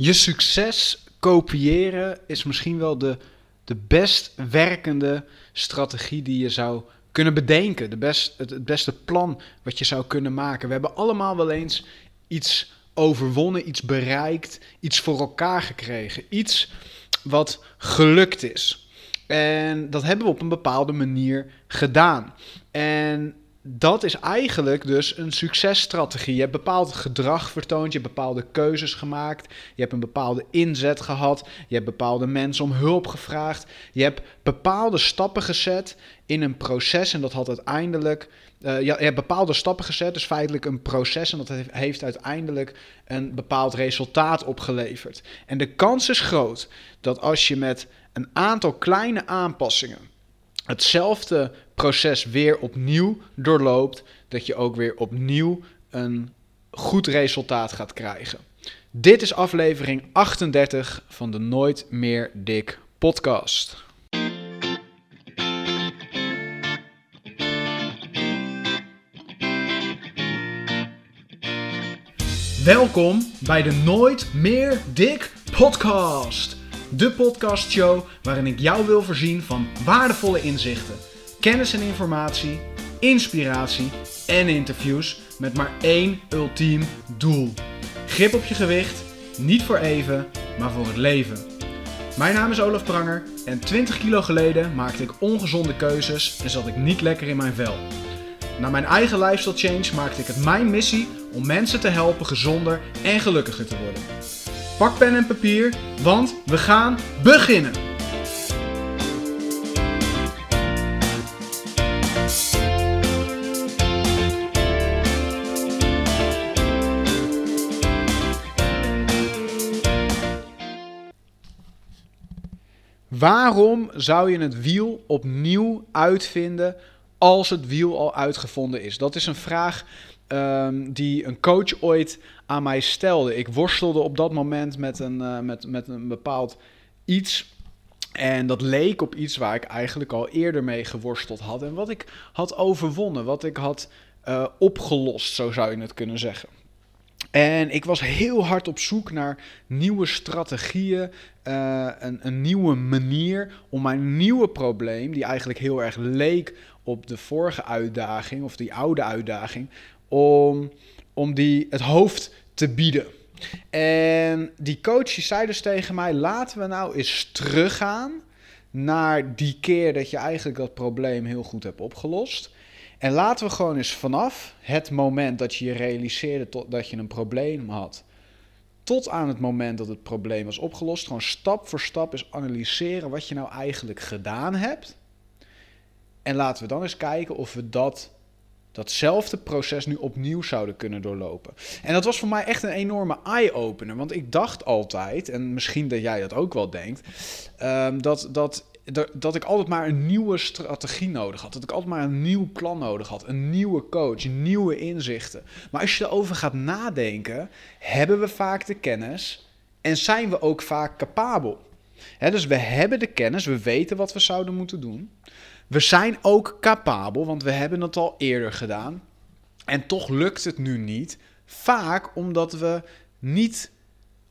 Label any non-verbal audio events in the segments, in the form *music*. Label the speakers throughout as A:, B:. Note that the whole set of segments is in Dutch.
A: Je succes kopiëren is misschien wel de, de best werkende strategie die je zou kunnen bedenken. De best, het, het beste plan wat je zou kunnen maken. We hebben allemaal wel eens iets overwonnen, iets bereikt, iets voor elkaar gekregen. Iets wat gelukt is. En dat hebben we op een bepaalde manier gedaan. En dat is eigenlijk dus een successtrategie. Je hebt bepaald gedrag vertoond, je hebt bepaalde keuzes gemaakt, je hebt een bepaalde inzet gehad, je hebt bepaalde mensen om hulp gevraagd, je hebt bepaalde stappen gezet in een proces en dat had uiteindelijk, uh, je hebt bepaalde stappen gezet, dus feitelijk een proces en dat heeft uiteindelijk een bepaald resultaat opgeleverd. En de kans is groot dat als je met een aantal kleine aanpassingen hetzelfde proces weer opnieuw doorloopt, dat je ook weer opnieuw een goed resultaat gaat krijgen. Dit is aflevering 38 van de Nooit meer dik podcast. Welkom bij de Nooit meer dik podcast. De podcastshow waarin ik jou wil voorzien van waardevolle inzichten kennis en informatie, inspiratie en interviews met maar één ultiem doel. Grip op je gewicht, niet voor even, maar voor het leven. Mijn naam is Olaf Pranger en 20 kilo geleden maakte ik ongezonde keuzes en zat ik niet lekker in mijn vel. Na mijn eigen lifestyle change maakte ik het mijn missie om mensen te helpen gezonder en gelukkiger te worden. Pak pen en papier, want we gaan beginnen! Waarom zou je het wiel opnieuw uitvinden als het wiel al uitgevonden is? Dat is een vraag um, die een coach ooit aan mij stelde. Ik worstelde op dat moment met een, uh, met, met een bepaald iets. En dat leek op iets waar ik eigenlijk al eerder mee geworsteld had. En wat ik had overwonnen, wat ik had uh, opgelost, zo zou je het kunnen zeggen. En ik was heel hard op zoek naar nieuwe strategieën, uh, een, een, nieuwe manier om mijn nieuwe probleem, die eigenlijk heel erg leek op de vorige uitdaging of die oude uitdaging, om, om die het hoofd te bieden. En die coach die zei dus tegen mij: laten we nou eens teruggaan naar die keer dat je eigenlijk dat probleem heel goed hebt opgelost. En laten we gewoon eens vanaf het moment dat je je realiseerde tot, dat je een probleem had, tot aan het moment dat het probleem was opgelost, gewoon stap voor stap eens analyseren wat je nou eigenlijk gedaan hebt. En laten we dan eens kijken of we dat, datzelfde proces nu opnieuw zouden kunnen doorlopen. En dat was voor mij echt een enorme eye-opener. Want ik dacht altijd, en misschien dat jij dat ook wel denkt, um, dat, dat dat ik altijd maar een nieuwe strategie nodig had. Dat ik altijd maar een nieuw plan nodig had. Een nieuwe coach, nieuwe inzichten. Maar als je erover gaat nadenken, hebben we vaak de kennis en zijn we ook vaak capabel. dus we hebben de kennis, we weten wat we zouden moeten doen. We zijn ook capabel, want we hebben het al eerder gedaan. En toch lukt het nu niet. Vaak omdat we niet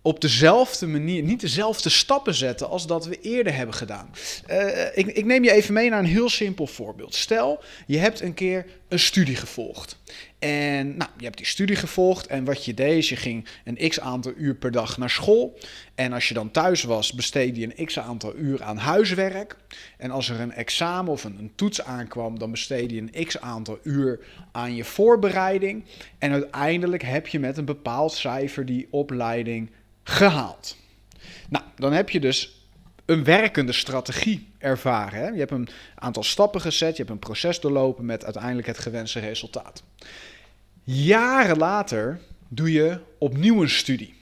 A: op dezelfde manier, niet dezelfde stappen zetten als dat we eerder hebben gedaan. Uh, ik, ik, neem je even mee naar een heel simpel voorbeeld. Stel, je hebt een keer een studie gevolgd. En nou, je hebt die studie gevolgd en wat je deed is je ging een x aantal uur per dag naar school. En als je dan thuis was, besteedde je een x aantal uur aan huiswerk. En als er een examen of een, een toets aankwam, dan besteedde je een x aantal uur aan je voorbereiding. En uiteindelijk heb je met een bepaald cijfer die opleiding gehaald. Nou, dan heb je dus een werkende strategie ervaren. Hè? Je hebt een aantal stappen gezet, je hebt een proces doorlopen met uiteindelijk het gewenste resultaat. Jaren later doe je opnieuw een studie.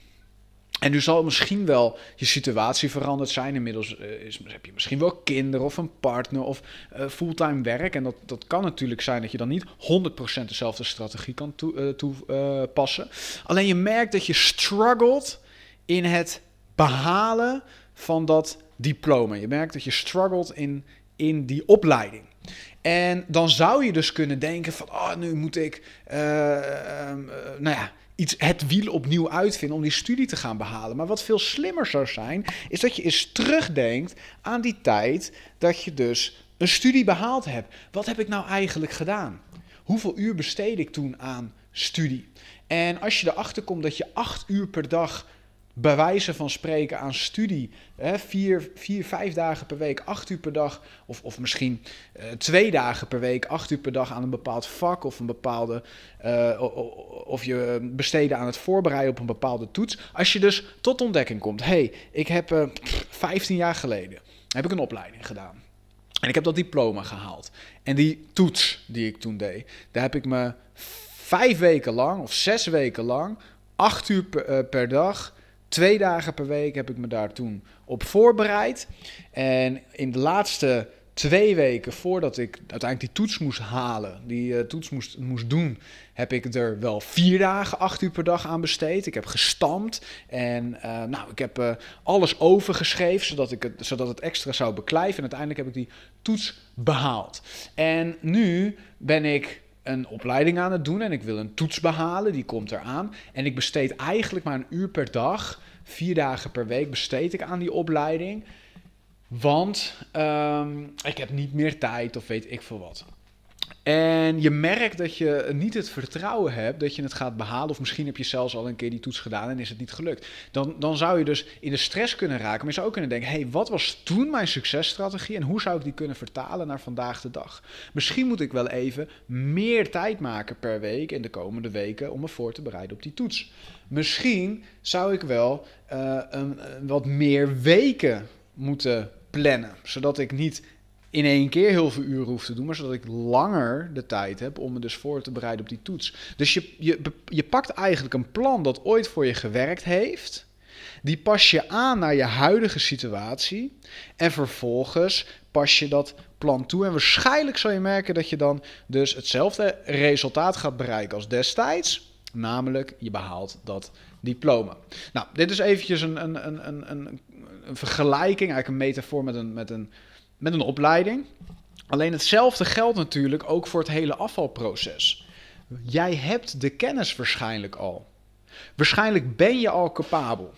A: En nu zal misschien wel je situatie veranderd zijn. Inmiddels is, heb je misschien wel kinderen of een partner of uh, fulltime werk. En dat, dat kan natuurlijk zijn dat je dan niet 100% dezelfde strategie kan toepassen. Uh, Alleen je merkt dat je struggelt in het behalen van dat diploma. Je merkt dat je struggelt in, in die opleiding. En dan zou je dus kunnen denken van, oh, nu moet ik, uh, uh, nou ja, iets, het wiel opnieuw uitvinden om die studie te gaan behalen. Maar wat veel slimmer zou zijn, is dat je eens terugdenkt aan die tijd dat je dus een studie behaald hebt. Wat heb ik nou eigenlijk gedaan? Hoeveel uur besteed ik toen aan studie? En als je erachter komt dat je acht uur per dag bij wijze van spreken aan studie, hè, vier, vier, vijf dagen per week, acht uur per dag, of, of misschien uh, twee dagen per week, acht uur per dag aan een bepaald vak of een bepaalde, uh, of je besteden aan het voorbereiden op een bepaalde toets. Als je dus tot ontdekking komt, hé, hey, ik heb uh, 15 jaar geleden heb ik een opleiding gedaan. En ik heb dat diploma gehaald. En die toets die ik toen deed, daar heb ik me vijf weken lang of zes weken lang, acht uur per dag Twee dagen per week heb ik me daar toen op voorbereid. En in de laatste twee weken voordat ik uiteindelijk die toets moest halen, die uh, toets moest, moest doen, heb ik er wel vier dagen, acht uur per dag aan besteed. Ik heb gestampt en uh, nou, ik heb uh, alles overgeschreven zodat, ik het, zodat het extra zou beklijven. En uiteindelijk heb ik die toets behaald. En nu ben ik een opleiding aan het doen en ik wil een toets behalen, die komt eraan. En ik besteed eigenlijk maar een uur per dag, vier dagen per week besteed ik aan die opleiding. Want um, ik heb niet meer tijd of weet ik veel wat. En je merkt dat je niet het vertrouwen hebt dat je het gaat behalen. Of misschien heb je zelfs al een keer die toets gedaan en is het niet gelukt. Dan, dan zou je dus in de stress kunnen raken. Maar je zou ook kunnen denken: hé, hey, wat was toen mijn successtrategie en hoe zou ik die kunnen vertalen naar vandaag de dag? Misschien moet ik wel even meer tijd maken per week in de komende weken om me voor te bereiden op die toets. Misschien zou ik wel uh, een, wat meer weken moeten plannen, zodat ik niet in één keer heel veel uren hoef te doen, maar zodat ik langer de tijd heb om me dus voor te bereiden op die toets. Dus je, je, je pakt eigenlijk een plan dat ooit voor je gewerkt heeft, die pas je aan naar je huidige situatie en vervolgens pas je dat plan toe. En waarschijnlijk zal je merken dat je dan dus hetzelfde resultaat gaat bereiken als destijds, namelijk je behaalt dat diploma. Nou, dit is eventjes een, een, een, een, een, een vergelijking, eigenlijk een metafoor met een, met een met een opleiding. Alleen hetzelfde geldt natuurlijk ook voor het hele afvalproces. Jij hebt de kennis waarschijnlijk al. Waarschijnlijk ben je al capabel.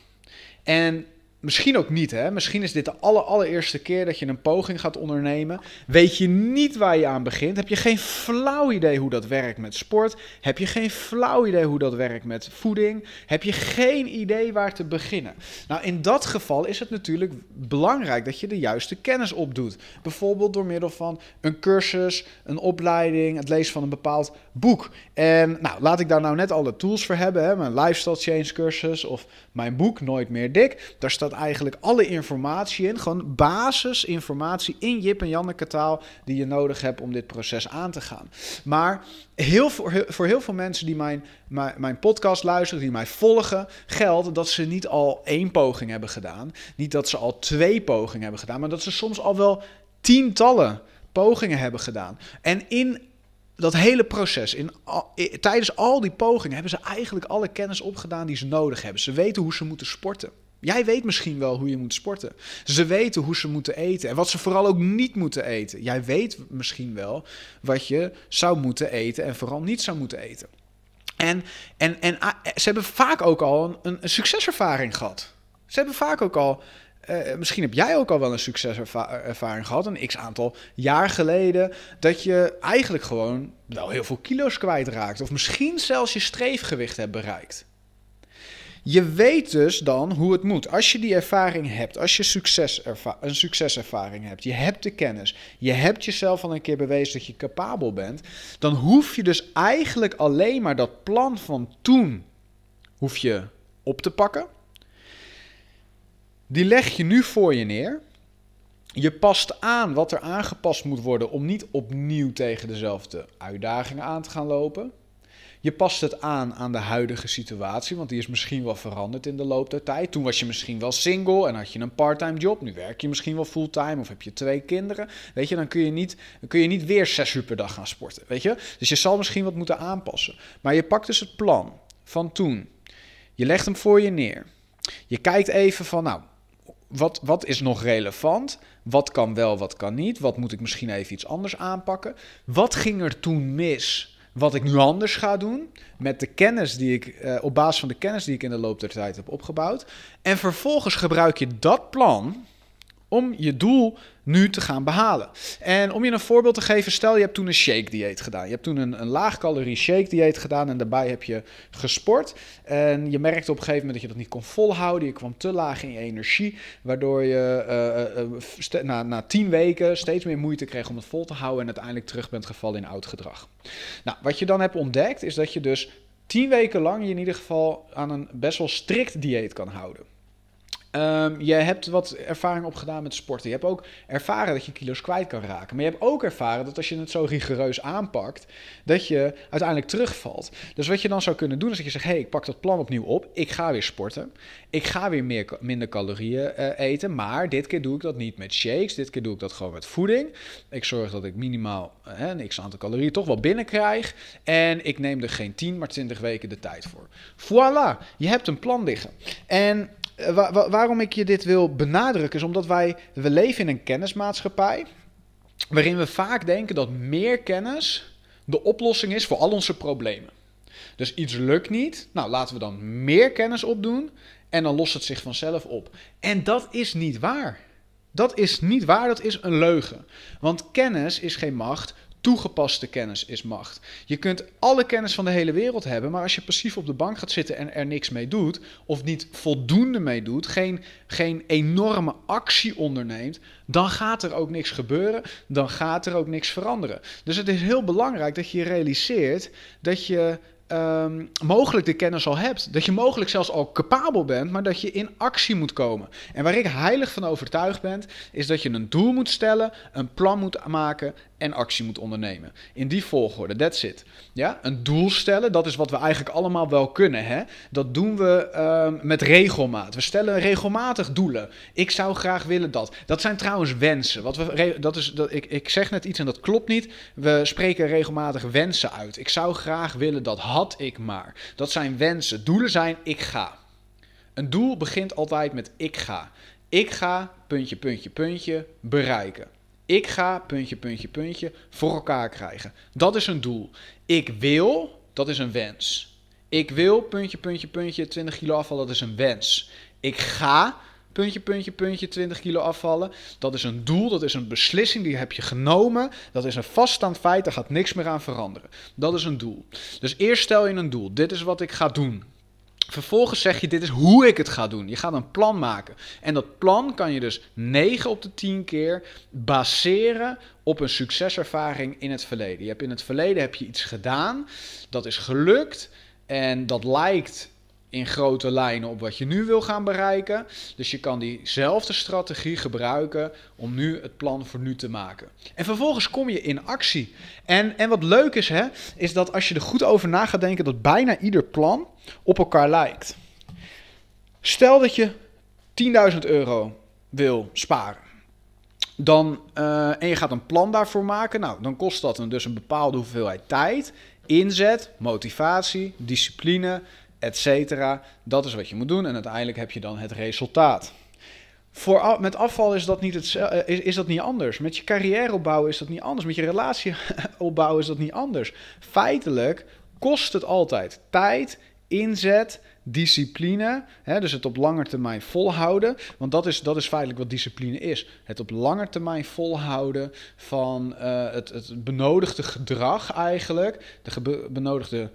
A: En Misschien ook niet, hè? Misschien is dit de aller, allereerste keer dat je een poging gaat ondernemen. Weet je niet waar je aan begint? Heb je geen flauw idee hoe dat werkt met sport? Heb je geen flauw idee hoe dat werkt met voeding? Heb je geen idee waar te beginnen? Nou, in dat geval is het natuurlijk belangrijk dat je de juiste kennis opdoet. Bijvoorbeeld door middel van een cursus, een opleiding, het lezen van een bepaald boek. En nou, laat ik daar nou net alle tools voor hebben. Hè? Mijn lifestyle change cursus of mijn boek Nooit meer dik. Daar staat eigenlijk alle informatie in. Gewoon basisinformatie in Jip en Janneke taal die je nodig hebt om dit proces aan te gaan. Maar heel, voor, voor heel veel mensen die mijn, mijn, mijn podcast luisteren, die mij volgen, geldt dat ze niet al één poging hebben gedaan. Niet dat ze al twee pogingen hebben gedaan, maar dat ze soms al wel tientallen pogingen hebben gedaan. En in dat hele proces, in, tijdens al die pogingen, hebben ze eigenlijk alle kennis opgedaan die ze nodig hebben. Ze weten hoe ze moeten sporten. Jij weet misschien wel hoe je moet sporten. Ze weten hoe ze moeten eten en wat ze vooral ook niet moeten eten. Jij weet misschien wel wat je zou moeten eten en vooral niet zou moeten eten. En, en, en ah, ze hebben vaak ook al een, succeservaring gehad. Ze hebben vaak ook al uh, misschien heb jij ook al wel een succeservaring gehad, een x aantal jaar geleden, dat je eigenlijk gewoon wel heel veel kilo's kwijtraakt. Of misschien zelfs je streefgewicht hebt bereikt. Je weet dus dan hoe het moet. Als je die ervaring hebt, als je succes een succeservaring hebt, je hebt de kennis, je hebt jezelf al een keer bewezen dat je capabel bent, dan hoef je dus eigenlijk alleen maar dat plan van toen hoef je op te pakken. Die leg je nu voor je neer. Je past aan wat er aangepast moet worden om niet opnieuw tegen dezelfde uitdagingen aan te gaan lopen. Je past het aan aan de huidige situatie, want die is misschien wel veranderd in de loop der tijd. Toen was je misschien wel single en had je een parttime job. Nu werk je misschien wel fulltime of heb je twee kinderen. Weet je, dan kun je niet, dan kun je niet weer zes uur per dag gaan sporten. Weet je? Dus je zal misschien wat moeten aanpassen. Maar je pakt dus het plan van toen. Je legt hem voor je neer. Je kijkt even van, nou, wat, wat is nog relevant? Wat kan wel, wat kan niet? Wat moet ik misschien even iets anders aanpakken? Wat ging er toen mis? Wat ik nu anders ga doen. Met de kennis die ik, eh, op basis van de kennis die ik in de loop der tijd heb opgebouwd. En vervolgens gebruik je dat plan om je doel nu te gaan behalen. En om je een voorbeeld te geven, stel je hebt toen een shake dieet gedaan. Je hebt toen een, een laag calorie shake dieet gedaan en daarbij heb je gesport. En je merkte op een gegeven moment dat je dat niet kon volhouden. Je kwam te laag in je energie, waardoor je uh, uh, na, na tien weken steeds meer moeite kreeg om het vol te houden en uiteindelijk terug bent gevallen in oud gedrag. Nou, wat je dan hebt ontdekt is dat je dus tien weken lang je in ieder geval aan een best wel strikt dieet kan houden. Um, je hebt wat ervaring opgedaan met sporten. Je hebt ook ervaren dat je kilo's kwijt kan raken. Maar je hebt ook ervaren dat als je het zo rigoureus aanpakt, dat je uiteindelijk terugvalt. Dus wat je dan zou kunnen doen, is dat je zegt: hé, hey, ik pak dat plan opnieuw op. Ik ga weer sporten. Ik ga weer meer, minder calorieën uh, eten. Maar dit keer doe ik dat niet met shakes. Dit keer doe ik dat gewoon met voeding. Ik zorg dat ik minimaal uh, een x aantal calorieën toch wel binnenkrijg. En ik neem er geen 10, maar 20 weken de tijd voor. Voilà, je hebt een plan liggen. En eh, waarom ik je dit wil benadrukken is omdat wij, we leven in een kennismaatschappij waarin we vaak denken dat meer kennis de oplossing is voor al onze problemen. Dus iets lukt niet, nou laten we dan meer kennis opdoen en dan lost het zich vanzelf op. En dat is niet waar. Dat is niet waar, dat is een leugen. Want kennis is geen macht, Toegepaste kennis is macht. Je kunt alle kennis van de hele wereld hebben, maar als je passief op de bank gaat zitten en er niks mee doet, of niet voldoende mee doet, geen, geen enorme actie onderneemt, dan gaat er ook niks gebeuren, dan gaat er ook niks veranderen. Dus het is heel belangrijk dat je realiseert dat je um, mogelijk de kennis al hebt. Dat je mogelijk zelfs al capabel bent, maar dat je in actie moet komen. En waar ik heilig van overtuigd ben, is dat je een doel moet stellen, een plan moet maken en actie moet ondernemen. In die volgorde, that's it. Ja? Een doel stellen, dat is wat we eigenlijk allemaal wel kunnen. Hè? Dat doen we uh, met regelmaat. We stellen regelmatig doelen. Ik zou graag willen dat. Dat zijn trouwens wensen. Wat we, dat is, dat, ik, ik zeg net iets en dat klopt niet. We spreken regelmatig wensen uit. Ik zou graag willen dat had ik maar. Dat zijn wensen. Doelen zijn ik ga. Een doel begint altijd met ik ga. Ik ga, puntje, puntje, puntje, bereiken. Ik ga, puntje, puntje, puntje, voor elkaar krijgen. Dat is een doel. Ik wil, dat is een wens. Ik wil, puntje, puntje, puntje, 20 kilo afvallen, dat is een wens. Ik ga, puntje, puntje, puntje, 20 kilo afvallen. Dat is een doel, dat is een beslissing, die heb je genomen. Dat is een vaststaand feit, daar gaat niks meer aan veranderen. Dat is een doel. Dus eerst stel je een doel. Dit is wat ik ga doen. Vervolgens zeg je, dit is hoe ik het ga doen. Je gaat een plan maken. En dat plan kan je dus 9 op de 10 keer baseren op een succeservaring in het verleden. Je hebt in het verleden heb je iets gedaan, dat is gelukt en dat lijkt in grote lijnen op wat je nu wil gaan bereiken. Dus je kan diezelfde strategie gebruiken om nu het plan voor nu te maken. En vervolgens kom je in actie. En, en wat leuk is, hè, is dat als je er goed over na gaat denken, dat bijna ieder plan op elkaar lijkt. Stel dat je 10.000 euro wil sparen. Dan, uh, en je gaat een plan daarvoor maken. Nou, dan kost dat dus een bepaalde hoeveelheid tijd, inzet, motivatie, discipline, etc. Dat is wat je moet doen en uiteindelijk heb je dan het resultaat. Voor, met afval is dat, niet het, eh, is, is dat niet anders. Met je carrière opbouwen is dat niet anders. Met je relatie *laughs* opbouwen is dat niet anders. Feitelijk kost het altijd tijd, inzet, discipline. Hè, dus het op lange termijn volhouden. Want dat is, dat is feitelijk wat discipline is. Het op lange termijn volhouden van uh, het, het benodigde gedrag eigenlijk. De benodigde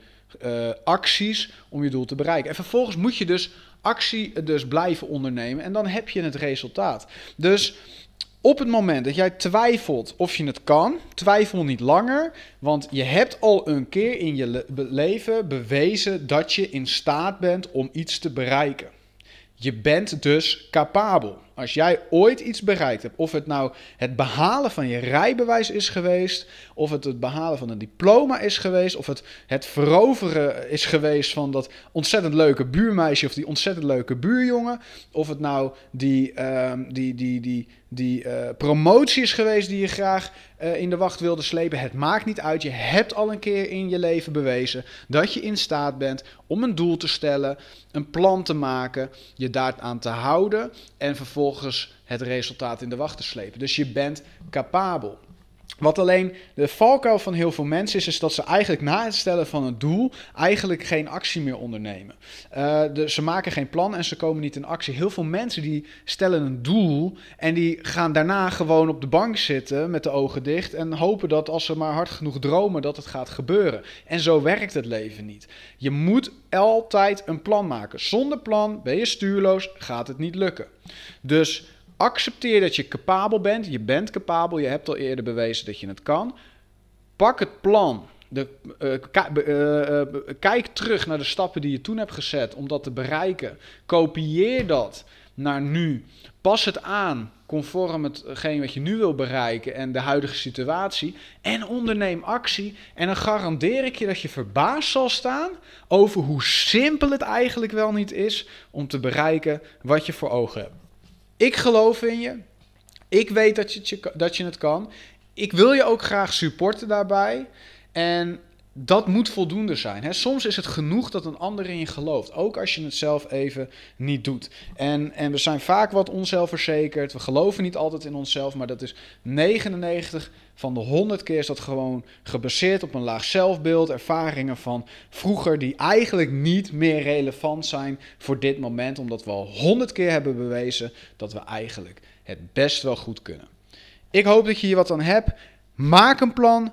A: uh, acties om je doel te bereiken. En vervolgens moet je dus actie dus blijven ondernemen en dan heb je het resultaat. Dus op het moment dat jij twijfelt of je het kan, twijfel niet langer, want je hebt al een keer in je leven bewezen dat je in staat bent om iets te bereiken. Je bent dus capabel. Als jij ooit iets bereikt hebt, of het nou het behalen van je rijbewijs is geweest, of het het behalen van een diploma is geweest, of het het veroveren is geweest van dat ontzettend leuke buurmeisje of die ontzettend leuke buurjongen, of het nou die, uh, die, die, die, die uh, promotie is geweest die je graag uh, in de wacht wilde slepen. Het maakt niet uit. Je hebt al een keer in je leven bewezen dat je in staat bent om een doel te stellen, een plan te maken, je daaraan te houden en vervolgens het resultaat in de wacht te slepen. Dus je bent capabel. Wat alleen de valkuil van heel veel mensen is, is dat ze eigenlijk na het stellen van een doel eigenlijk geen actie meer ondernemen. De, ze maken geen plan en ze komen niet in actie. Heel veel mensen die stellen een doel en die gaan daarna gewoon op de bank zitten met de ogen dicht en hopen dat als ze maar hard genoeg dromen dat het gaat gebeuren. En zo werkt het leven niet. Je moet altijd een plan maken. Zonder plan ben je stuurloos, gaat het niet lukken. Dus Accepteer dat je capabel bent. Je bent capabel. Je hebt al eerder bewezen dat je het kan. Pak het plan. De, uh, kijk terug naar de stappen die je toen hebt gezet om dat te bereiken. Kopieer dat naar nu. Pas het aan conform hetgeen wat je nu wil bereiken en de huidige situatie. En onderneem actie. En dan garandeer ik je dat je verbaasd zal staan over hoe simpel het eigenlijk wel niet is om te bereiken wat je voor ogen hebt. Ik geloof in je. Ik weet dat je, dat je het kan. Ik wil je ook graag supporten daarbij. En dat moet voldoende zijn. Hè? Soms is het genoeg dat een ander in je gelooft. Ook als je het zelf even niet doet. En, en we zijn vaak wat onzelfverzekerd. We geloven niet altijd in onszelf. Maar dat is 99 van de 100 keer is dat gewoon gebaseerd op een laag zelfbeeld. Ervaringen van vroeger die eigenlijk niet meer relevant zijn voor dit moment. Omdat we al 100 keer hebben bewezen dat we eigenlijk het best wel goed kunnen. Ik hoop dat je hier wat aan hebt. Maak een plan.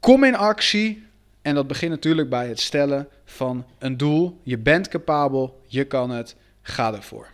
A: Kom in actie. En dat begint natuurlijk bij het stellen van een doel. Je bent capabel, je kan het, ga ervoor.